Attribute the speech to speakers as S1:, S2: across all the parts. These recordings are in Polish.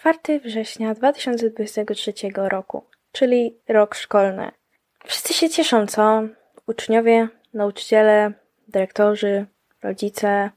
S1: 4 września 2023 roku, czyli rok szkolny. Wszyscy się cieszą, co? Uczniowie, nauczyciele, dyrektorzy, rodzice.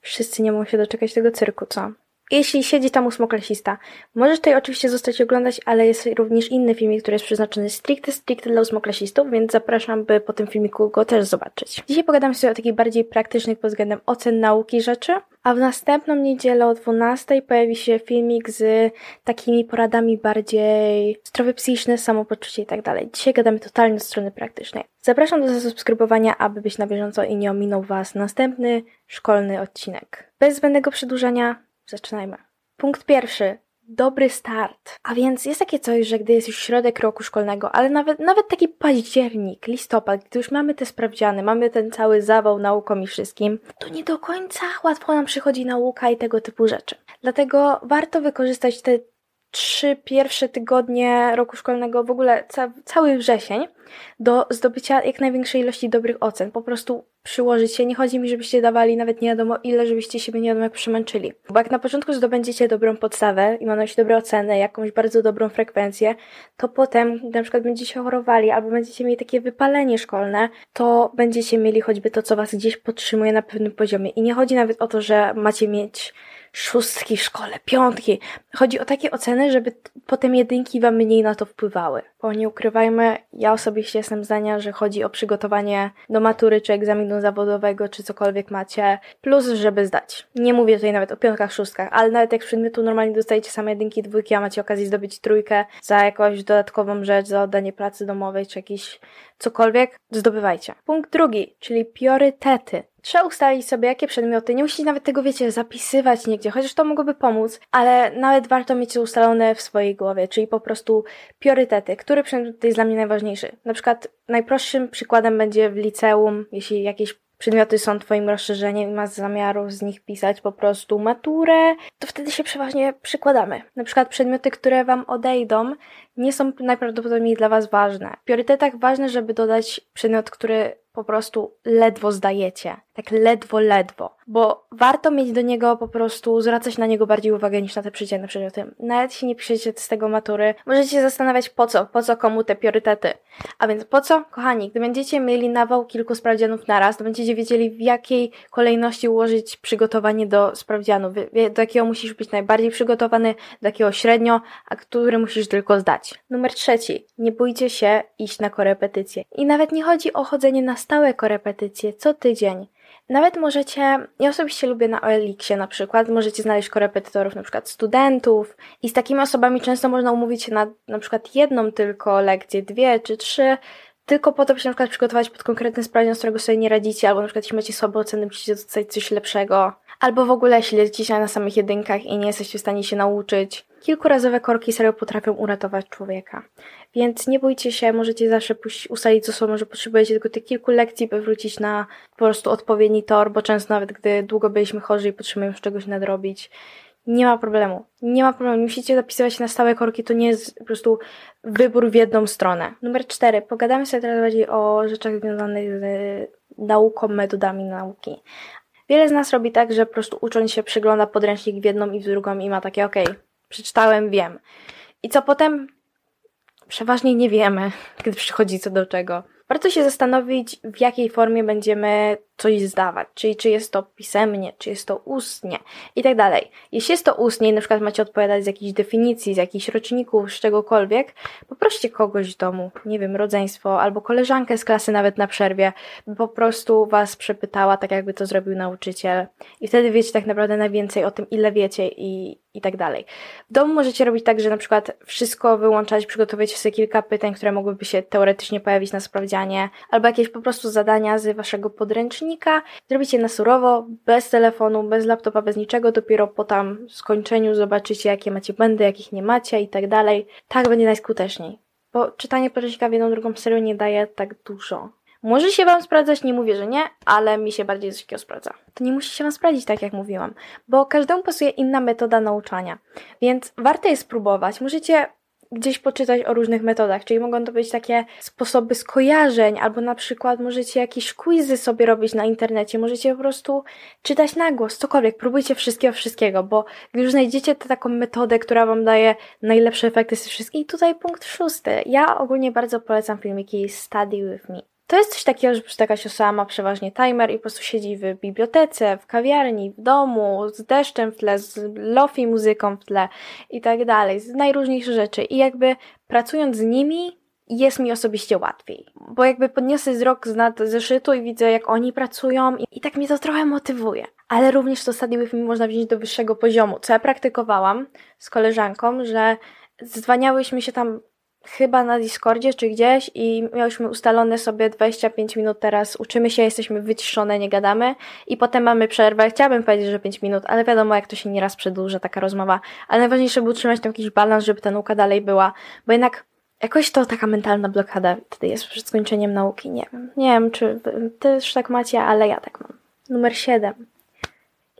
S1: Wszyscy nie mogą się doczekać tego cyrku, co? Jeśli siedzi tam ósmoklasista, możesz tutaj oczywiście zostać oglądać, ale jest również inny filmik, który jest przeznaczony stricte, stricte dla ósmoklasistów, więc zapraszam, by po tym filmiku go też zobaczyć. Dzisiaj pogadam sobie o takich bardziej praktycznych pod względem ocen nauki rzeczy, a w następną niedzielę o 12 pojawi się filmik z takimi poradami bardziej zdrowie psychiczne, samopoczucie i tak dalej. Dzisiaj gadamy totalnie od strony praktycznej. Zapraszam do zasubskrybowania, aby być na bieżąco i nie ominął Was następny szkolny odcinek. Bez zbędnego przedłużania, Zaczynajmy. Punkt pierwszy. Dobry start. A więc jest takie coś, że gdy jest już środek roku szkolnego, ale nawet, nawet taki październik, listopad, gdy już mamy te sprawdziany, mamy ten cały zawał nauką i wszystkim, to nie do końca łatwo nam przychodzi nauka i tego typu rzeczy. Dlatego warto wykorzystać te trzy pierwsze tygodnie roku szkolnego, w ogóle ca cały wrzesień, do zdobycia jak największej ilości dobrych ocen. Po prostu przyłożyć się. Nie chodzi mi, żebyście dawali nawet nie wiadomo ile, żebyście siebie nie wiadomo jak przemęczyli. Bo jak na początku zdobędziecie dobrą podstawę i mam dobre oceny, jakąś bardzo dobrą frekwencję, to potem na przykład będziecie chorowali albo będziecie mieli takie wypalenie szkolne, to będziecie mieli choćby to, co was gdzieś podtrzymuje na pewnym poziomie. I nie chodzi nawet o to, że macie mieć szóstki w szkole, piątki. Chodzi o takie oceny, żeby potem jedynki wam mniej na to wpływały. Bo nie ukrywajmy, ja osobiście jestem zdania, że chodzi o przygotowanie do matury, czy egzaminu zawodowego, czy cokolwiek macie, plus żeby zdać. Nie mówię tutaj nawet o piątkach, szóstkach, ale nawet jak z przedmiotu normalnie dostajecie same jedynki, dwójki, a macie okazję zdobyć trójkę za jakąś dodatkową rzecz, za oddanie pracy domowej, czy jakiś cokolwiek, zdobywajcie. Punkt drugi, czyli priorytety. Trzeba ustalić sobie, jakie przedmioty. Nie musicie nawet tego, wiecie, zapisywać nigdzie, chociaż to mogłoby pomóc, ale nawet warto mieć to ustalone w swojej głowie, czyli po prostu priorytety. Który przedmiot jest dla mnie najważniejszy? Na przykład najprostszym przykładem będzie w liceum, jeśli jakieś przedmioty są Twoim rozszerzeniem i masz zamiaru z nich pisać po prostu maturę, to wtedy się przeważnie przykładamy. Na przykład przedmioty, które Wam odejdą, nie są najprawdopodobniej dla Was ważne. W priorytetach ważne, żeby dodać przedmiot, który po prostu ledwo zdajecie. Tak ledwo, ledwo. Bo warto mieć do niego po prostu, zwracać na niego bardziej uwagę niż na te przeciętne przedmioty. Nawet jeśli nie piszecie z tego matury, możecie się zastanawiać po co, po co komu te priorytety. A więc po co? Kochani, gdy będziecie mieli nawał kilku sprawdzianów naraz, to będziecie wiedzieli w jakiej kolejności ułożyć przygotowanie do sprawdzianu. Do jakiego musisz być najbardziej przygotowany, do jakiego średnio, a który musisz tylko zdać. Numer trzeci. Nie bójcie się iść na korepetycje. I nawet nie chodzi o chodzenie na stałe korepetycje co tydzień. Nawet możecie, ja osobiście lubię na OLX-ie na przykład, możecie znaleźć korepetytorów, na przykład studentów i z takimi osobami często można umówić się na na przykład jedną tylko lekcję, dwie czy trzy, tylko po to, by się na przykład przygotować pod konkretny sprawdzian, z którego sobie nie radzicie, albo na przykład jeśli macie słabe oceny, musicie dostać coś lepszego, albo w ogóle śledzicie na samych jedynkach i nie jesteście w stanie się nauczyć. Kilkurazowe korki serio potrafią uratować człowieka. Więc nie bójcie się, możecie zawsze ustalić co sobą, że potrzebujecie tylko tych kilku lekcji, by wrócić na po prostu odpowiedni tor, bo często nawet gdy długo byliśmy chorzy i potrzebujemy już czegoś nadrobić, nie ma problemu. Nie ma problemu. Musicie zapisywać się na stałe korki, to nie jest po prostu wybór w jedną stronę. Numer cztery. Pogadamy sobie teraz bardziej o rzeczach związanych z nauką, metodami nauki. Wiele z nas robi tak, że po prostu ucząc się przygląda podręcznik w jedną i w drugą i ma takie, okej, okay, przeczytałem, wiem. I co potem? Przeważnie nie wiemy, kiedy przychodzi co do czego. Warto się zastanowić, w jakiej formie będziemy coś zdawać, czyli czy jest to pisemnie, czy jest to ustnie i tak dalej. Jeśli jest to ustnie i na przykład macie odpowiadać z jakichś definicji, z jakichś roczników, z czegokolwiek, poproście kogoś w domu, nie wiem, rodzeństwo albo koleżankę z klasy nawet na przerwie, by po prostu was przepytała, tak jakby to zrobił nauczyciel. I wtedy wiecie tak naprawdę najwięcej o tym, ile wiecie i, i tak dalej. W domu możecie robić tak, że na przykład wszystko wyłączać, przygotować sobie kilka pytań, które mogłyby się teoretycznie pojawić na sprawdzianie, albo jakieś po prostu zadania z waszego podręcznika, zrobicie na surowo, bez telefonu, bez laptopa, bez niczego, dopiero po tam skończeniu zobaczycie, jakie macie błędy, jakich nie macie i tak dalej. Tak będzie najskuteczniej. Bo czytanie podręcznika w jedną drugą serię nie daje tak dużo. Może się Wam sprawdzać, nie mówię, że nie, ale mi się bardziej coś takiego sprawdza. To nie musi się Wam sprawdzić, tak jak mówiłam, bo każdemu pasuje inna metoda nauczania. Więc warto jest spróbować. Możecie gdzieś poczytać o różnych metodach, czyli mogą to być takie sposoby skojarzeń, albo na przykład możecie jakieś quizy sobie robić na internecie, możecie po prostu czytać na głos, cokolwiek, próbujcie wszystkiego, wszystkiego, bo gdy już znajdziecie tę taką metodę, która wam daje najlepsze efekty z wszystkich, i tutaj punkt szósty. Ja ogólnie bardzo polecam filmiki Study With Me. To jest coś takiego, że jakaś osoba ma przeważnie timer i po prostu siedzi w bibliotece, w kawiarni, w domu, z deszczem w tle, z lofi muzyką w tle i tak dalej, z najróżniejsze rzeczy. I jakby pracując z nimi, jest mi osobiście łatwiej. Bo jakby podniosę wzrok z nad zeszytu i widzę, jak oni pracują i, i tak mnie to trochę motywuje. Ale również to study with me można wziąć do wyższego poziomu, co ja praktykowałam z koleżanką, że zwaniałyśmy się tam chyba na Discordzie czy gdzieś i miałyśmy ustalone sobie 25 minut teraz, uczymy się, jesteśmy wyciszone, nie gadamy i potem mamy przerwę. Chciałabym powiedzieć, że 5 minut, ale wiadomo, jak to się nieraz przedłuża, taka rozmowa. Ale najważniejsze, by utrzymać tam jakiś balans, żeby ta nauka dalej była, bo jednak jakoś to taka mentalna blokada wtedy jest przed skończeniem nauki. Nie wiem, nie wiem, czy też tak macie, ale ja tak mam. Numer 7.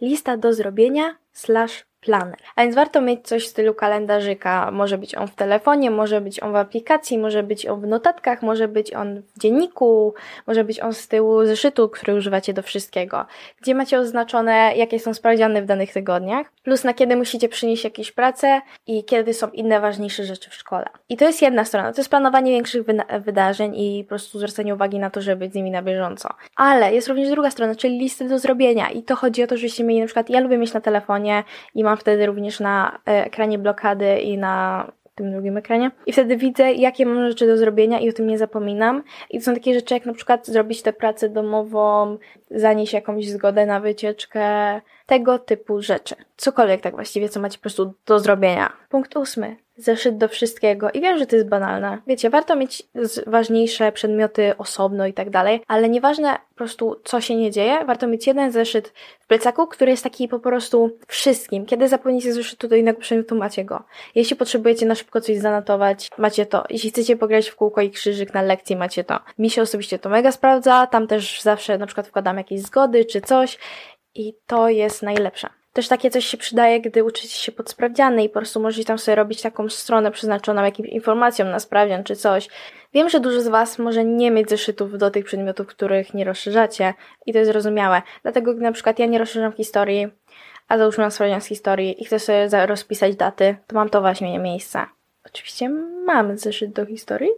S1: Lista do zrobienia slash planer. A więc warto mieć coś w stylu kalendarzyka. Może być on w telefonie, może być on w aplikacji, może być on w notatkach, może być on w dzienniku, może być on z tyłu zeszytu, który używacie do wszystkiego. Gdzie macie oznaczone, jakie są sprawdziany w danych tygodniach, plus na kiedy musicie przynieść jakieś prace i kiedy są inne ważniejsze rzeczy w szkole. I to jest jedna strona, to jest planowanie większych wydarzeń i po prostu zwracanie uwagi na to, żeby być z nimi na bieżąco. Ale jest również druga strona, czyli listy do zrobienia i to chodzi o to, żebyście mieli na przykład, ja lubię mieć na telefonie i mam mam wtedy również na e, ekranie blokady i na tym drugim ekranie. I wtedy widzę, jakie mam rzeczy do zrobienia i o tym nie zapominam. I to są takie rzeczy, jak na przykład zrobić tę pracę domową, zanieść jakąś zgodę na wycieczkę, tego typu rzeczy. Cokolwiek tak właściwie, co macie po prostu do zrobienia. Punkt ósmy zeszyt do wszystkiego. I wiem, że to jest banalne. Wiecie, warto mieć ważniejsze przedmioty osobno i tak dalej, ale nieważne po prostu, co się nie dzieje, warto mieć jeden zeszyt w plecaku, który jest taki po prostu wszystkim. Kiedy zapomnicie zeszytu do innego przedmiotu, macie go. Jeśli potrzebujecie na szybko coś zanotować, macie to. Jeśli chcecie pograć w kółko i krzyżyk na lekcji, macie to. Mi się osobiście to mega sprawdza, tam też zawsze na przykład wkładam jakieś zgody czy coś i to jest najlepsze. Też takie coś się przydaje, gdy uczycie się pod sprawdziany i po prostu możecie tam sobie robić taką stronę przeznaczoną jakimś informacjom na sprawdzian czy coś. Wiem, że dużo z Was może nie mieć zeszytów do tych przedmiotów, których nie rozszerzacie i to jest zrozumiałe. Dlatego na przykład ja nie rozszerzam historii, a załóżmy na sprawdzian z historii i chcę sobie rozpisać daty, to mam to właśnie miejsce. Oczywiście mam zeszyt do historii,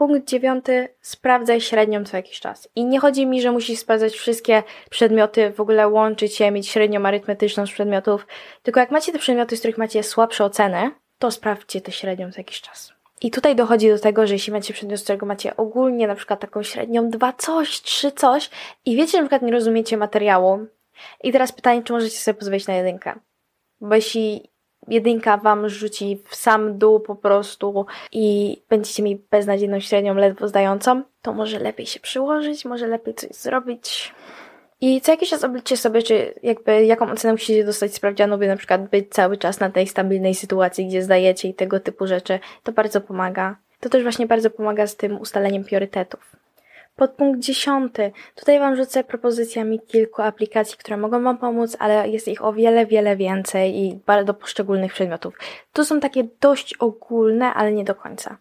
S1: Punkt dziewiąty, sprawdzaj średnią co jakiś czas. I nie chodzi mi, że musisz sprawdzać wszystkie przedmioty, w ogóle łączyć je, mieć średnią arytmetyczną z przedmiotów, tylko jak macie te przedmioty, z których macie słabsze oceny, to sprawdźcie tę średnią co jakiś czas. I tutaj dochodzi do tego, że jeśli macie przedmiot, z którego macie ogólnie na przykład taką średnią dwa coś, trzy coś i wiecie, że na przykład nie rozumiecie materiału i teraz pytanie, czy możecie sobie pozwolić na jedynkę. Bo jeśli jedynka wam rzuci w sam dół po prostu i będziecie mieli beznadziejną średnią, ledwo zdającą, to może lepiej się przyłożyć, może lepiej coś zrobić. I co jakiś czas obliczcie sobie, czy jakby jaką ocenę musicie dostać sprawdzianu, by na przykład być cały czas na tej stabilnej sytuacji, gdzie zdajecie i tego typu rzeczy. To bardzo pomaga. To też właśnie bardzo pomaga z tym ustaleniem priorytetów. Podpunkt dziesiąty. Tutaj Wam rzucę propozycjami kilku aplikacji, które mogą Wam pomóc, ale jest ich o wiele, wiele więcej i do poszczególnych przedmiotów. Tu są takie dość ogólne, ale nie do końca.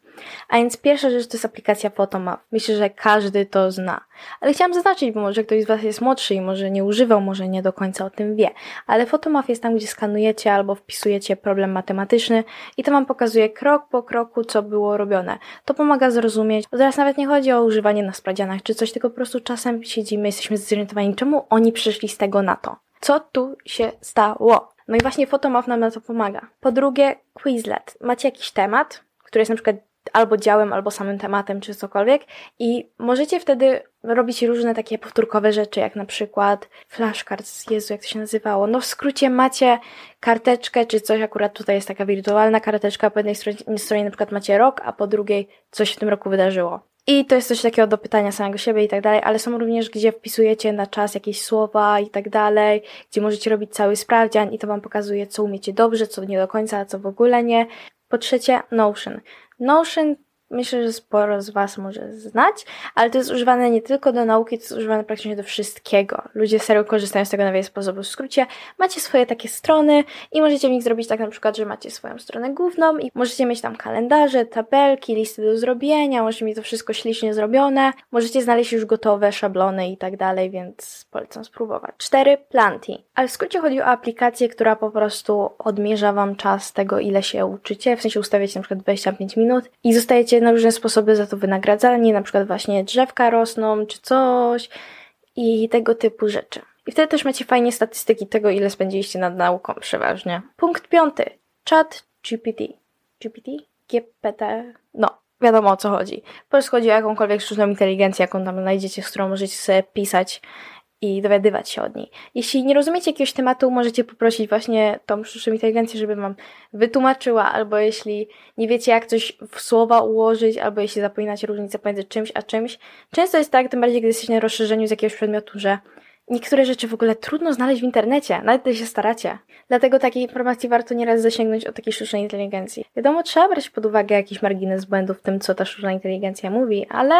S1: A więc pierwsza rzecz to jest aplikacja Photomap. Myślę, że każdy to zna. Ale chciałam zaznaczyć, bo może ktoś z Was jest młodszy i może nie używał, może nie do końca o tym wie. Ale Photomap jest tam, gdzie skanujecie albo wpisujecie problem matematyczny i to Wam pokazuje krok po kroku, co było robione. To pomaga zrozumieć. Teraz nawet nie chodzi o używanie na sprawdzianach czy coś, tylko po prostu czasem siedzimy, jesteśmy zorientowani, czemu oni przyszli z tego na to. Co tu się stało? No i właśnie Photomap nam na to pomaga. Po drugie, Quizlet. Macie jakiś temat, który jest na przykład albo działem, albo samym tematem, czy cokolwiek. I możecie wtedy robić różne takie powtórkowe rzeczy, jak na przykład flashcards, Jezu, jak to się nazywało. No w skrócie macie karteczkę, czy coś, akurat tutaj jest taka wirtualna karteczka, po jednej stronie, stronie na przykład macie rok, a po drugiej coś w tym roku wydarzyło. I to jest coś takiego do pytania samego siebie i tak dalej, ale są również, gdzie wpisujecie na czas jakieś słowa i tak dalej, gdzie możecie robić cały sprawdzian i to wam pokazuje, co umiecie dobrze, co nie do końca, a co w ogóle nie. Po trzecie, Notion. Notion myślę, że sporo z Was może znać, ale to jest używane nie tylko do nauki, to jest używane praktycznie do wszystkiego. Ludzie serio korzystają z tego na wiele sposobów. W skrócie, macie swoje takie strony i możecie w nich zrobić tak na przykład, że macie swoją stronę główną i możecie mieć tam kalendarze, tabelki, listy do zrobienia, możecie mieć to wszystko ślicznie zrobione, możecie znaleźć już gotowe szablony i tak dalej, więc polecam spróbować. 4. Planty. Ale w skrócie chodzi o aplikację, która po prostu odmierza Wam czas tego, ile się uczycie, w sensie ustawiacie na przykład 25 minut i zostajecie na różne sposoby za to wynagradzani, na przykład właśnie drzewka rosną czy coś i tego typu rzeczy. I wtedy też macie fajnie statystyki tego, ile spędziliście nad nauką przeważnie. Punkt piąty. Chat GPT. GPT? GPT? No, wiadomo o co chodzi. Po prostu chodzi o jakąkolwiek sztuczną inteligencję, jaką tam znajdziecie, z którą możecie sobie pisać i dowiadywać się od niej. Jeśli nie rozumiecie jakiegoś tematu, możecie poprosić właśnie tą sztuczną inteligencję, żeby wam wytłumaczyła, albo jeśli nie wiecie, jak coś w słowa ułożyć, albo jeśli zapominacie różnicę pomiędzy czymś a czymś. Często jest tak, tym bardziej, gdy jesteście na rozszerzeniu z jakiegoś przedmiotu, że niektóre rzeczy w ogóle trudno znaleźć w internecie, nawet gdy się staracie. Dlatego takiej informacji warto nieraz zasięgnąć od takiej sztucznej inteligencji. Wiadomo, trzeba brać pod uwagę jakiś margines błędów w tym, co ta sztuczna inteligencja mówi, ale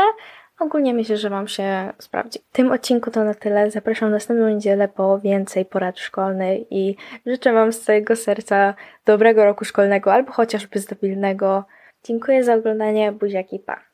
S1: Ogólnie myślę, że Wam się sprawdzi. W tym odcinku to na tyle. Zapraszam następną niedzielę po więcej porad szkolnych i życzę Wam z całego serca dobrego roku szkolnego albo chociażby stabilnego. Dziękuję za oglądanie. Buziaki, pa!